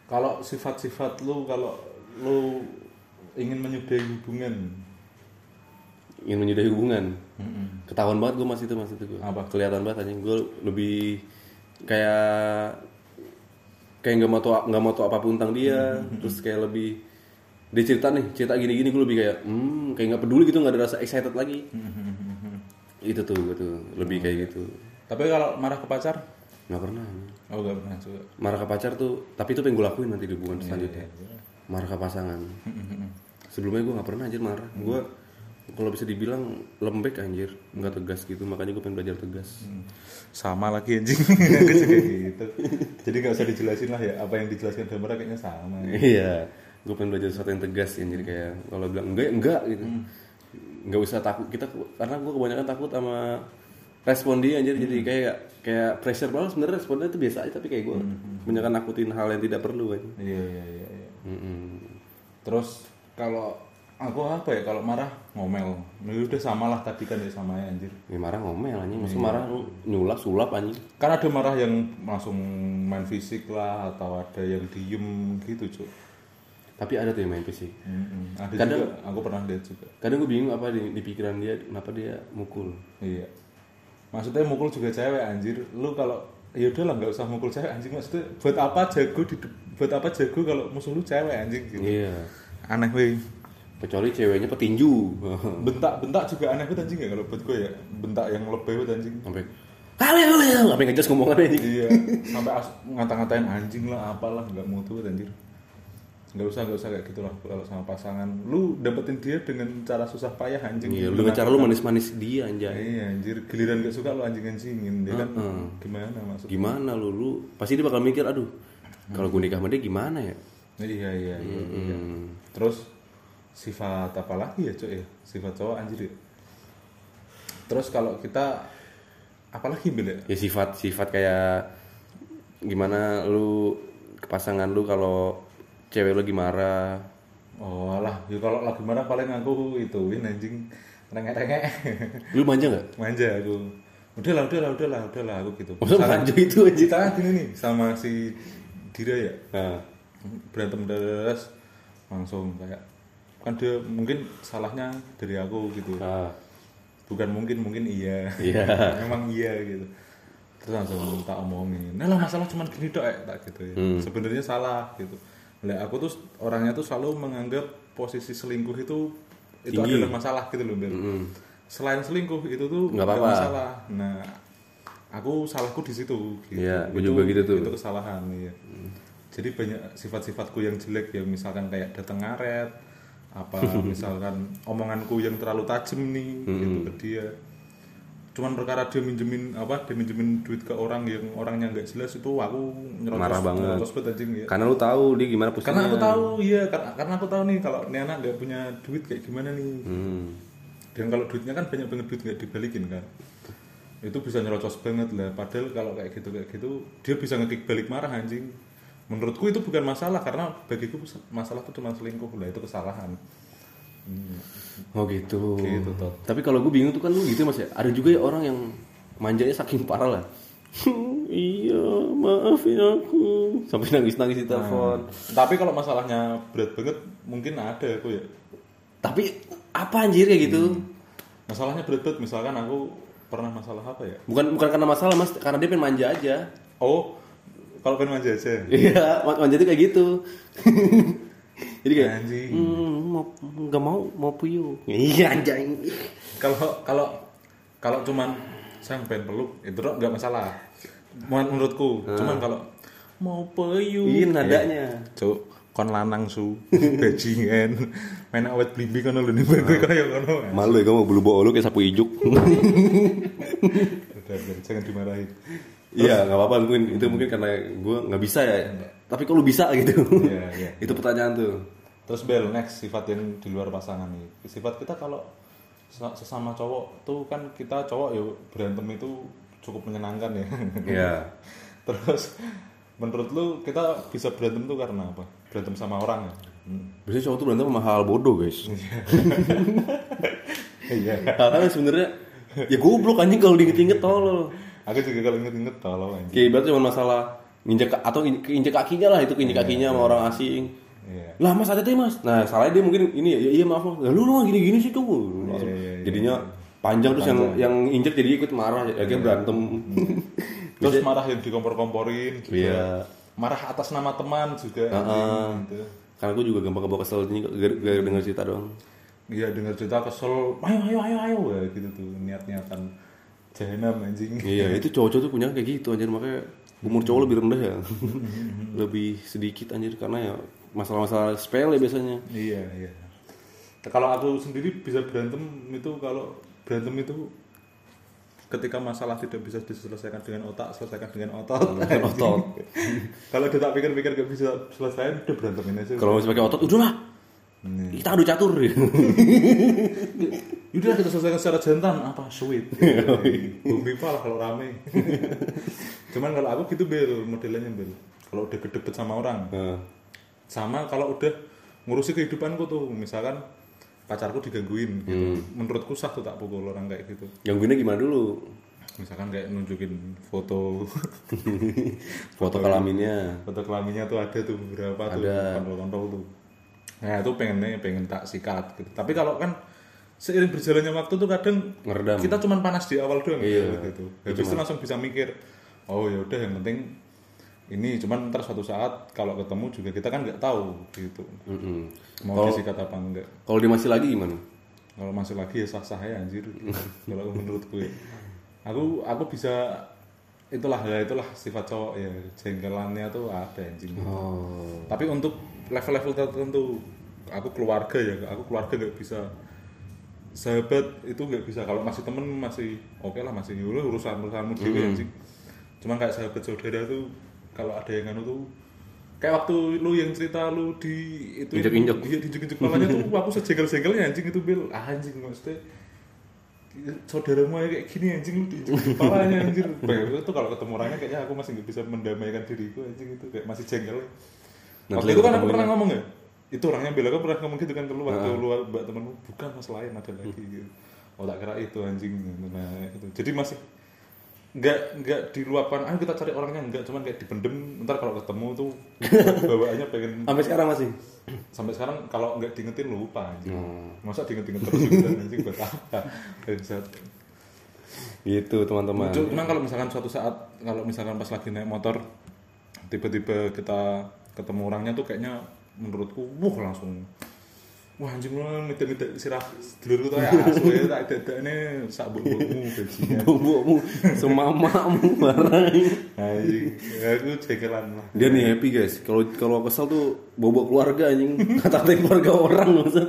kalau sifat-sifat lu kalau lu ingin menyudahi hubungan, ingin menyudahi hubungan? Ketahuan banget gue masih itu masih itu gue Apa? kelihatan banget anjing. Gue lebih kayak kayak nggak mau tau nggak mau tau apa pun tentang dia. Terus kayak lebih dia cerita nih cerita gini gini gue lebih kayak hmm kayak nggak peduli gitu nggak ada rasa excited lagi. Itu tuh gue tuh lebih kayak gitu. Tapi kalau marah ke pacar, nggak pernah oh gak pernah juga. marah ke pacar tuh tapi itu pengen gue lakuin nanti di hubungan selanjutnya. marah ke pasangan. Sebelumnya gue nggak pernah anjir marah. Gue kalau bisa dibilang lembek anjir. Nggak tegas gitu makanya gue pengen belajar tegas. Sama lagi anjing, gitu. Jadi gak usah dijelasin lah ya, apa yang dijelaskan Damara kayaknya sama. iya. Gue pengen belajar sesuatu yang tegas jadi kayak kalau bilang enggak enggak gitu. Nggak usah takut kita karena gue kebanyakan takut sama respon dia anjir jadi kayak kayak pressure banget sebenarnya responnya itu biasa aja tapi kayak gue kebanyakan nakutin hal yang tidak perlu aja Iya iya iya. iya. Terus kalau aku apa ya kalau marah ngomel, ya udah sama lah tadi kan ya sama ya anjir. ya marah ngomel anjing maksud marah lu nyulap sulap anjing Kan ada marah yang langsung main fisik lah atau ada yang diem gitu cuy. tapi ada tuh yang main fisik Ada Kadang- juga, aku pernah lihat juga. kadang gue bingung apa di, di pikiran dia kenapa dia mukul Iya. Maksudnya mukul juga cewek anjir. Lu kalau ya udahlah nggak usah mukul cewek anjing maksudnya buat apa jago di buat apa jago kalau musuh lu cewek anjing gitu. iya Aneh weh. kecuali ceweknya petinju Bentak-bentak juga aneh banget anjing ya kalau buat gue ya. Bentak yang lebay banget anjing. sampai kalian sampai ngejas ngomongannya anjing iya sampai ngata-ngatain anjing lah apalah nggak mutu anjir nggak usah nggak usah kayak gitu lah kalau sama pasangan. Lu dapetin dia dengan cara susah payah anjing. Iya dengan cara lu manis-manis dia anjay. Iya anjir. Giliran gak suka lu anjing anjingin dia kan gimana maksud gimana lu? Lu pasti dia bakal mikir aduh kalau gue nikah sama dia gimana ya? Iya iya iya, iya. Hmm. terus sifat apa lagi ya cuy ya? Sifat cowok anjir ya? Terus kalau kita apalagi bel ya? Ya sifat sifat kayak gimana lu ke pasangan lu kalau cewek lu lagi marah. Oh lah ya kalau lagi marah paling aku ituin anjing rengek-rengek. Lu manja nggak? Manja aku. Udahlah udahlah udahlah udahlah aku gitu. Masa manja itu aja kita gini nih sama si Dira ya? Nah, berantem deras langsung kayak kan dia mungkin salahnya dari aku gitu. Nah, bukan mungkin mungkin iya. Iya. memang iya gitu. Terus langsung tak omongin. Nah lah masalah cuma gini dok eh, tak gitu ya. Hmm. sebenarnya salah gitu Lah aku tuh orangnya tuh selalu menganggap posisi selingkuh itu itu Tinggi. adalah masalah gitu loh Bel. mm, selain selingkuh itu tuh Nggak apa-apa. masalah nah aku salahku di situ gitu. Iya, Itu- juga gitu tuh. itu kesalahan iya jadi banyak sifat-sifatku yang jelek yang misalkan kayak datang ngaret apa misalkan omonganku yang terlalu tajam nih gitu ke dia cuman perkara dia minjemin apa dia minjemin duit ke orang yang orangnya nggak jelas itu aku nyerocos Marah banget. nyerocos anjing ya. Karena lu tahu dia gimana posisinya karena aku tahu iya karena, karena aku tahu nih kalau ini anak nggak punya duit kayak gimana nih. Hmm. dan kalau duitnya kan banyak banget duit nggak dibalikin kan. Itu bisa nyerocos banget lah. Padahal kalau kayak gitu kayak gitu dia bisa ngekik balik marah anjing. Menurutku itu bukan masalah karena bagiku masalah itu cuma selingkuh lah. Itu kesalahan oh gitu. Gitu tapi kalau gue bingung tuh kan lu gitu mas ya. Ada juga ya orang yang manjanya saking parah lah. Iya maafin aku. Sampai nangis nangis di telepon. Tapi kalau masalahnya berat banget mungkin ada aku ya. Tapi apa anjir kayak gitu? Masalahnya berat banget. Misalkan aku pernah masalah apa ya? Bukan bukan karena masalah mas. Karena dia pengen manja aja. Oh kalau pengen manja aja? Iya ma- manja tuh kayak gitu jadi kayak Anjing. "Hmm, mau nggak mau mau puyuh. Iya anjing. Kalau kalau kalau cuman saya pengen peluk itu nggak masalah. Men- menurutku cuman kalau mau peyu iya nadanya. Cuk kon lanang su. Bajingan. Main awet blimbing kono lho ning kowe kaya kono malu ya kamu bulu bolu kayak sapu ijuk. Jangan dimarahin. Iya, nggak apa-apa mungkin itu mungkin karena gue nggak bisa ya. Tapi kalau bisa gitu. Iya, iya. itu pertanyaan tuh. Terus Bel, next sifat yang di luar pasangan nih. Sifat kita kalau se- sesama cowok tuh kan kita cowok ya berantem itu cukup menyenangkan ya. Iya. Terus menurut lu kita bisa berantem tuh karena apa? Berantem sama orang ya? Hmm. Biasanya cowok tuh berantem sama hal bodoh guys. Iya. Karena sebenarnya ya goblok anjing kalau diinget-inget tolol. Aku juga kalau inget-inget tolong anjing. Kayak ibarat cuma masalah nginjek atau in- keinjek kakinya lah itu keinjek kakinya sama orang asing. Iya. Lah mas ada mas. Nah salahnya dia mungkin ini ya iya maaf mas. Lah lu lu gini-gini sih tuh. Iya, iya, iya. Jadinya panjang terus yang yang injek jadi ikut marah ya kayak berantem. Terus marah yang dikompor-komporin juga. Iya. Marah atas nama teman juga. Heeh. Gitu. Karena gue juga gampang kebawa kesel ini gara gara denger cerita doang. Iya dengar cerita kesel, ayo ayo ayo ayo ya, gitu tuh niat-niatan jahanam anjing. Iya itu cowok-cowok tuh punya kayak gitu anjir makanya umur cowok lebih rendah ya. lebih sedikit anjir karena ya masalah-masalah sepele biasanya. Iya iya. Kalau aku sendiri bisa berantem itu kalau berantem itu ketika masalah tidak bisa diselesaikan dengan otak, selesaikan dengan otot. Dengan otot. kalau udah tak pikir-pikir gak bisa selesai, udah berantemin aja. Kalau masih pakai otot udahlah. Nih. Kita adu catur. Udah kita selesaikan secara jantan apa sweet. Bumi lah kalau rame. Cuman kalau aku gitu bel modelnya bel. Kalau udah deket sama orang, Nah, sama kalau udah ngurusi kehidupanku tuh, misalkan pacarku digangguin, gitu. menurutku sah tuh tak pukul orang kayak gitu. yang gini gimana dulu? Misalkan kayak nunjukin foto, Foto kelaminnya. foto kelaminnya tuh ada tuh beberapa tuh, Ada. kontol-kontol tuh. Nah itu pengennya pengen tak sikat. Gitu. Tapi kalau kan seiring berjalannya waktu tuh kadang Ngeredam. kita cuman panas di awal doang Iya. gitu. Habis itu langsung bisa mikir, oh ya udah yang penting ini cuman ntar suatu saat kalau ketemu juga kita kan nggak tahu gitu. Mm-mm. Mau disikat apa enggak. Kalau dia masih lagi gimana? Kalau masih lagi ya sah-sah ya anjir. kalau menurutku ya. Aku aku bisa itulah ya itulah sifat cowok ya jengkelannya tuh ada anjing. Oh. Tapi untuk level-level tertentu. Aku keluarga ya, aku keluarga nggak bisa sahabat itu nggak bisa. Kalau masih temen masih oke lah masih yaudah urusan urusanmu dewe anjing. Cuman kayak sahabat saudara tuh kalau ada yang anu tuh kayak waktu lu yang cerita lu di itu Injek-injek. iya diinjek-injek kepalanya tuh aku sejengkel-jengkelnya anjing itu bil. Ah, anjing maksudnya saudaramu kayak gini anjing lu diinjek kepalanya anjir. Itu kalau ketemu orangnya kayaknya aku masih nggak bisa mendamaikan diriku anjing itu kayak masih jengkel Nanti waktu itu kan aku pernah ngomong ya? Itu orangnya bela kan pernah ngomong gitu kan ke lu waktu lu mbak temenmu bukan mas lain ada lagi. Gitu oh tak kira itu anjing nah itu jadi masih nggak nggak diluapkan ayo kita cari orangnya. Nggak cuman kayak dipendem ntar kalau ketemu tuh bawaannya pengen Sampai sekarang masih. sampai sekarang kalau nggak diingetin lupa anjing. Hmm. masa diinget-inget terus gitu anjing buat apa. Gitu teman-teman. Cuma kalau misalkan suatu saat kalau misalkan pas lagi naik motor tiba-tiba kita ketemu orangnya tuh kayaknya menurutku wah langsung wah anjing lu mite-mite sirah dulurku tuh ya ya tak dadane sak mbokmu gajinya Bobomu, semamamu barang. anjing ya aku cekelan lah Dia nih happy guys. Kalau kalau kesel tuh bobo keluarga anjing. Kata-katain keluarga orang maksud.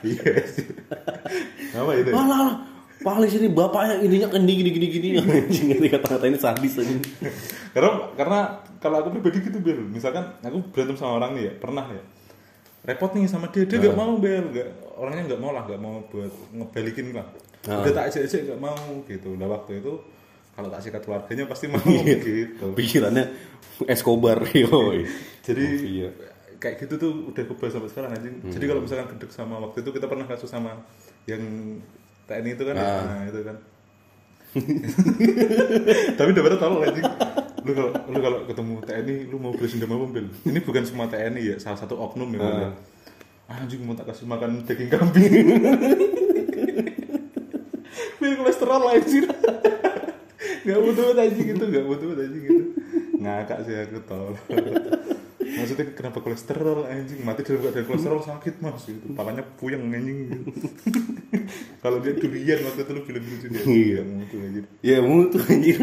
iya sih apa itu Alah, alah. Paling sini bapaknya ininya kendi gini gini gini anjing ngerti kata-kata ini sadis anjing. karena karena kalau aku pribadi gitu bel misalkan aku berantem sama orang nih ya pernah ya repot nih sama dia dia nggak mau bel nggak orangnya nggak mau lah nggak mau buat ngebalikin lah Ah. udah tak ajak ajak nggak mau gitu nah waktu itu kalau tak sikat keluarganya pasti mau Iya. gitu Pikirannya Escobar yoi. jadi Iya. kayak gitu tuh udah kebal sampai sekarang anjing jadi kalau misalkan gedek sama waktu itu kita pernah kasus sama yang TNI itu kan ya? Ah. nah itu kan tapi pada tahu anjing lu kalau lu kalau ketemu TNI lu mau beli dendam apa Bel? ini bukan semua TNI ya salah satu oknum ya ya. anjing mau tak kasih makan daging kambing biar kolesterol anjir nggak butuh anjing itu nggak butuh anjing itu ngakak sih aku tol maksudnya kenapa kolesterol anjing mati dalam keadaan kolesterol sakit mas gitu palanya puyeng anjing gitu. kalau dia durian waktu itu lu bilang lucu dia Iya. mutu anjir Ya mutu anjir.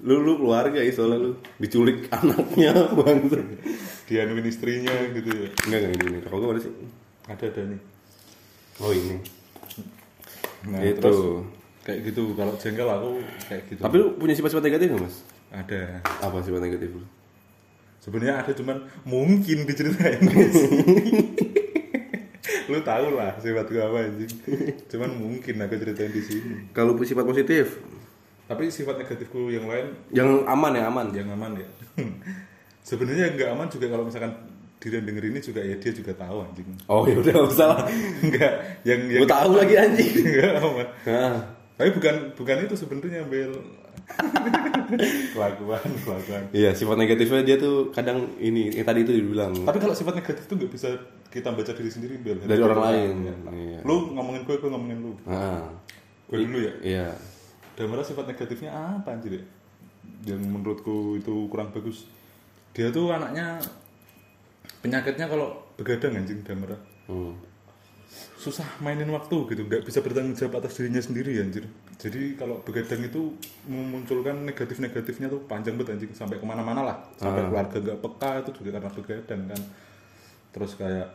Lu lu keluarga ya soalnya lu diculik anaknya bang. dianuin istrinya gitu ya Enggak enggak ini. Kalau gue mana sih? ada ada nih Oh ini. nah itu. terus kayak gitu kalau jengkel aku kayak gitu Tapi lu punya sifat-sifat negatif nggak mas? ada Apa sifat negatif lu? Sebenarnya ada cuman mungkin diceritain. Di lu tau lah sifat gue apa anjing. Cuman mungkin aku ceritain di sini. Kalau sifat positif, tapi sifat negatifku yang lain? Yang aman ya aman. yang aman ya. Sebenarnya nggak aman juga kalau misalkan dia denger ini juga ya dia juga tahu anjing. Oh ya udah nggak usah lah. enggak yang yang Gue tahu lagi anjing. enggak aman. Nah, tapi bukan bukan itu sebenarnya bel kelakuan kelakuan iya sifat negatifnya dia tuh kadang ini yang tadi itu dibilang tapi kalau sifat negatif itu nggak bisa kita baca diri sendiri bel dari orang lain. Ya. Iya. lu ngomongin gue gue ngomongin lu Nah, gue dulu ya iya. dan malah sifat negatifnya apa anjir ya? yang menurutku itu kurang bagus dia tuh anaknya penyakitnya kalau begadang anjing Damara Hmm. Susah mainin waktu gitu nggak bisa bertanggung jawab atas dirinya sendiri anjir. Jadi kalau begadang itu memunculkan negatif negatifnya tuh panjang banget anjing. Sampai ke mana-mana lah. Sampai keluarga nggak peka itu juga karena begadang kan. Terus kayak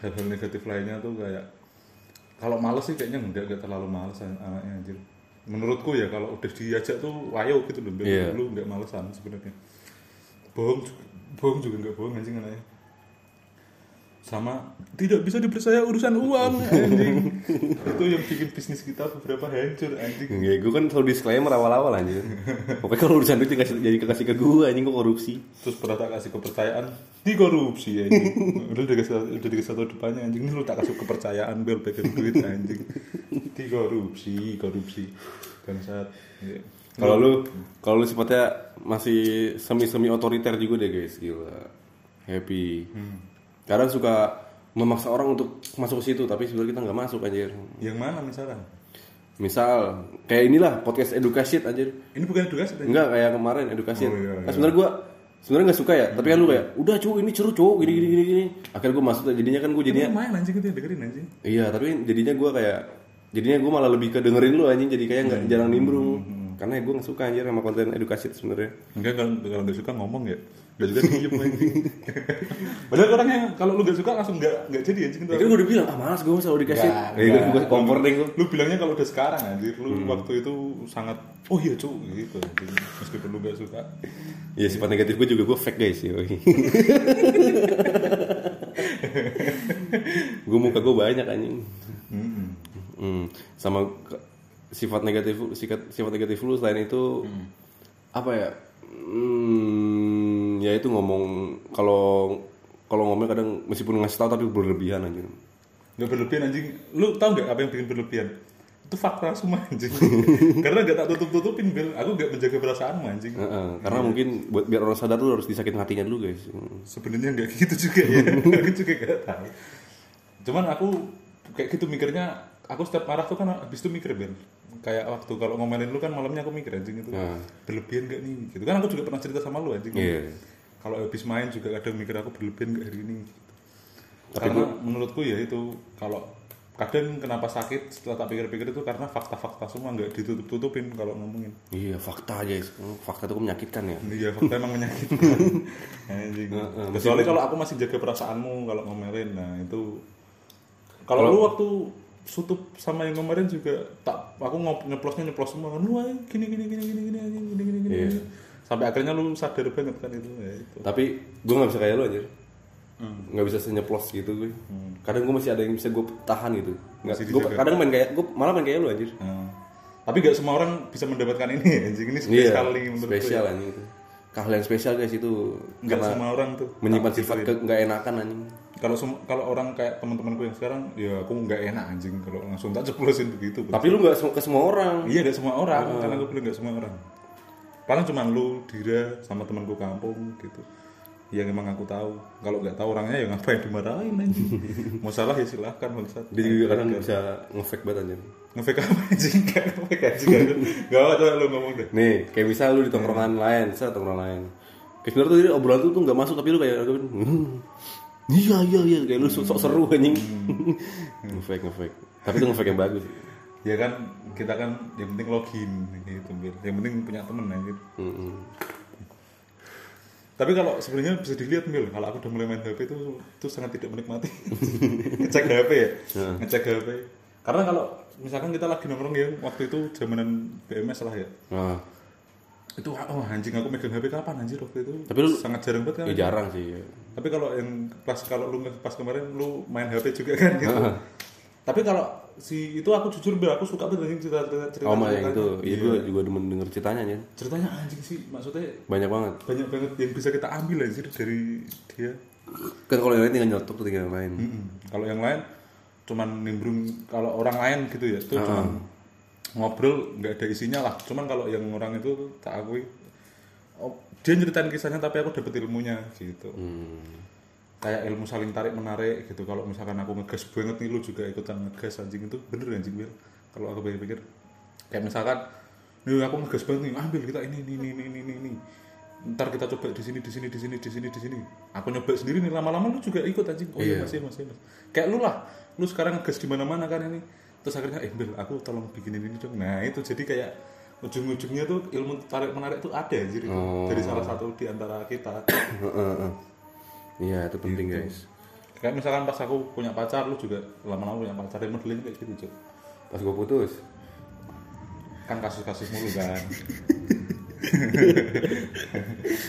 hal-hal negatif lainnya tuh kayak kalau males sih kayaknya enggak enggak terlalu males an- anaknya anjir. Menurutku ya kalau udah diajak tuh wayo gitu loh biar Iya. lu nggak malesan sebenarnya. Bohong juga, bohong juga nggak bohong anjing anaknya sama tidak bisa dipercaya urusan uang anjing itu yang bikin bisnis kita beberapa hancur anjing Ya, gue kan selalu disclaimer awal-awal anjir. Pokoknya kalau urusan duit dikasih, jadi kasih ke gue anjing gue korupsi. terus pernah tak kasih kepercayaan di korupsi anjing udah dikasih udah dikasih satu depannya anjing ini lu tak kasih kepercayaan bel pegang duit anjing di korupsi korupsi bangsat Ya. Kalau lu kalau lu sifatnya masih semi-semi otoriter juga deh guys, gila. Happy. Kadang suka memaksa orang untuk masuk ke situ tapi sebenarnya kita nggak masuk anjir. yang mana misalnya Misal kayak inilah podcast edukasi anjir. ini bukan edukasi Enggak kayak kemarin edukasi. Oh, iya, Nah, sebenarnya gua sebenarnya nggak suka ya, tapi kan lu kayak udah cu ini seru cu gini gini gini gini. Akhirnya gua masuk jadinya kan gua jadinya lumayan anjing itu yang dengerin anjing Iya, tapi jadinya gue kayak jadinya gue malah lebih ke dengerin lu anjing jadi kayak nggak jarang nimbrung. Karena gue nggak suka anjir sama konten edukasi itu sebenarnya. enggak kalau kalau nggak suka ngomong ya nggak juga diem padahal orang yang kalau lu nggak suka langsung nggak nggak jadi anjing itu Ya kan gue udah bilang, ah malas gue selalu dikasih. Nggak, Ya gue nggak. gue comforting gue. lu bilangnya kalau udah sekarang anjir lu waktu itu sangat oh iya cu gitu meskipun lu gak suka Iya sifat negatif gue juga gue fake guys yoi. gue muka gue banyak anjing. Mm-mm. Hmm, sama sifat negatif sifat sifat negatif lu selain itu apa ya? Hmm, ya itu ngomong kalau kalau ngomong kadang meskipun ngasih tahu tapi berlebihan anjing. nggak berlebihan anjing. Lu tau nggak apa yang bikin berlebihan? Itu fakta semua anjing. Karena gak tak tutup tutupin bel aku gak menjaga perasaanmu anjing. Heeh, karena mungkin buat biar orang sadar tuh harus disakitin hatinya dulu guys. Hmm. sebenarnya nggak gitu juga ya. Aku juga gak tahu. Cuman aku kayak gitu mikirnya aku setiap marah tuh kan habis itu mikir bel kayak waktu kalau ngomelin lu kan malamnya aku mikir anjing itu Nah. berlebihan gak nih? Gitu kan aku juga pernah cerita sama lu anjing. Iya. Kalau habis main juga kadang mikir aku berlebihan gak hari ini karena menurutku ya itu kalau kadang kenapa sakit setelah tak pikir-pikir itu karena fakta-fakta semua nggak ditutup-tutupin kalau ngomongin Iya fakta guys, Hmm, fakta itu menyakitkan ya. iya fakta emang menyakitkan Anjing. kecuali kalau aku masih jaga perasaanmu kalau ngomelin nah itu kalau lu waktu sutup sama yang kemarin juga tak aku ngop nyeplosnya nyeplos semua kan lu aja gini gini gini gini gini gini gini gini gini Iya. Sampai akhirnya lu sadar banget kan itu ya itu Tapi gue nggak bisa kayak lo anjir. Hmm. Nggak bisa senyeplos gitu gue. Kadang gue masih ada yang bisa gue tahan gitu. Nggak, gue kadang main kayak gue malah main kayak lo anjir. Nah, tapi gak semua orang bisa mendapatkan ini anjing ini Iya, spesial nih menurut spesial anjing itu. Keahlian spesial guys itu Nggak karena semua orang tuh menyimpan sifat gituin. ke nggak enakan anjing. kalau kalau orang kayak teman-temanku yang sekarang ya aku nggak enak anjing kalau langsung tak ceplosin begitu Tapi lu nggak ke semua orang. iya gak semua orang karena gue bilang gak semua orang paling cuma lu Dira sama temanku kampung gitu yang emang aku tahu kalau nggak tahu orangnya ya ngapain dimarahin anjing mau salah ya silahkan bangsat Dia juga kadang bisa ngefake banget anjir. ngefake apa anjing gak ngefake anjing gak apa coba lu ngomong deh Nih, kayak misal lu di tongkrongan lain, saya tongkrongan lain. Kayak sebenarnya tuh jadi obrolan tuh tuh nggak masuk tapi lu kayak "Hmm, iya iya iya kayak lu sok seru anjing. ngefake ngefake. Tapi itu ngefake yang bagus. Ya kan kita kan yang penting login gitu Bil. yang penting punya temen anjir Mm-mm. Tapi kalau sebenarnya bisa dilihat Mil, kalau aku udah mulai main HP itu itu sangat tidak menikmati. ngecek HP ya, ngecek HP. Karena kalau misalkan kita lagi nongkrong ya waktu itu zamanan BMS lah ya Nah, itu oh anjing aku megang HP kapan anjir waktu itu Tapi lu- sangat jarang banget kan ya jarang sih. tapi kalau yang pas kalau lu pas kemarin lu main HP juga kan gitu tapi kalau si itu aku jujur Bel, aku suka banget cerita cerita cerita Oh, yang itu. Iya, gue juga demen denger ceritanya ya. ceritanya anjing sih maksudnya Banyak banget. banyak banget yang bisa kita ambil anjir dari dia Kan kalau yang lain tinggal nyetok tuh tinggal yang lain. Mm-mm. kalau yang lain cuman nimbrung kalau orang lain gitu ya itu cuman ngobrol nggak ada isinya lah cuman kalau yang orang itu tak akui oh, dia nyeritain kisahnya tapi aku dapet ilmunya gitu Hmm. Kayak ilmu saling tarik menarik gitu. Kalau misalkan aku ngegas banget nih lu juga ikutan ngegas anjing. Itu bener anjing Wil. Kalau aku pikir-pikir. Kayak misalkan nih aku ngegas banget nih ambil kita ini ini ini ini ini, ini. ntar kita coba di sini di sini di sini di sini di sini. Aku nyoba sendiri nih lama-lama lu juga ikut anjing. Oh iya Iya. masih masih masih. Kayak lu lah. Lu sekarang ngegas di mana-mana kan ini. Terus akhirnya eh Bil aku tolong bikinin ini dong. Nah itu jadi kayak ujung-ujungnya tuh ilmu tarik menarik tuh ada anjir itu. Oh. dari salah satu di antara kita. Iya, itu penting guys. Kayak misalkan pas aku punya pacar, lu juga lama-lama punya pacar, yang modelnya kayak gitu, Cuk. Pas gue putus, Kan kasus-kasus mulu kan.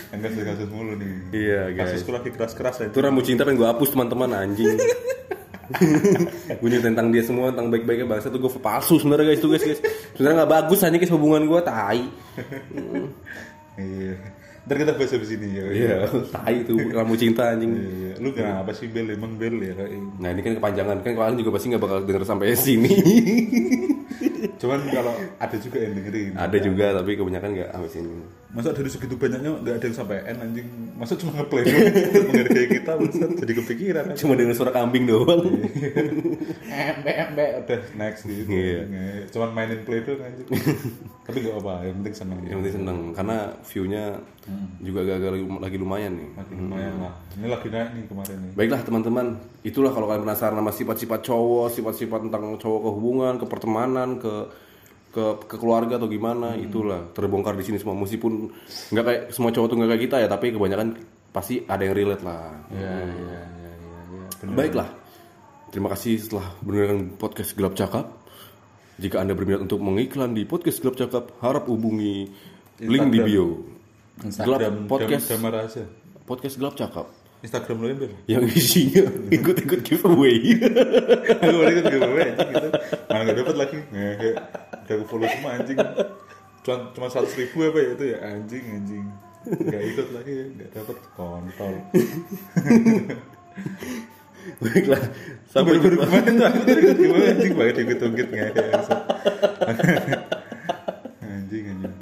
kan kasus-kasus mulu nih. Iya, guys. Kasusku lagi keras-keras ya. itu rambut cinta pengen gue hapus teman-teman anjing. gue nyeritain tentang dia semua tentang baik-baiknya bangsa tuh gue palsu sebenarnya guys tuh guys guys sebenarnya nggak bagus aja guys hubungan gue tai Iya. Ntar kita bahas habis ini ya. iya tai tuh rambut cinta anjing Iya. Lu kenapa sih Bel? Emang Bel ya nah ini kan kepanjangan kan kalian juga pasti nggak bakal denger sampai sini Cuman kalau ada juga yang dengerin. ada juga tapi kebanyakan nggak sampai sini. Masa dari segitu banyaknya nggak ada yang sampai N anjing. Masa cuma ngeplay doang? Menghargai kita, Maksud, jadi kepikiran. kan. cuma denger suara kambing doang. Embe embe udah next gitu. Iya. Nge- cuman mainin play doang anjing. Tapi gak apa yang penting seneng. Yang penting seneng karena view-nya juga agak-agak lagi lumayan nih. Lagi lumayan lah. Ini lagi naik nih kemarin nih. Baiklah teman-teman, itulah kalau kalian penasaran sama sifat-sifat cowok, sifat-sifat tentang cowok ke hubungan, ke ke ke, ke keluarga atau gimana, itulah terbongkar di sini semua. Meskipun nggak kayak semua cowok tuh nggak kayak kita ya, tapi kebanyakan pasti ada yang relate lah. ya ya ya ya ya bener. Baiklah, terima kasih setelah mendengarkan podcast Gelap Cakap. Jika anda berminat untuk mengiklan di podcast Gelap Cakap, harap hubungi link di Instagram. bio. Instagram Gelap podcast aja podcast Gelap Cakap Instagram lo ember yang isinya ikut-ikut giveaway. aku baru ikut gue anjing gitu mana gak dapet lagi Ngehe. udah aku follow semua anjing cuma cuma seratus ribu apa ya itu ya anjing anjing nggak ikut lagi nggak dapet kontol Baiklah, sampai baru jumpa. kemarin tuh aku tadi ikut gue anjing banget ikut ungkit ngehe anjing anjing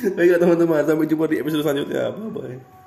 Baiklah teman-teman, sampai jumpa di episode selanjutnya. Bye bye.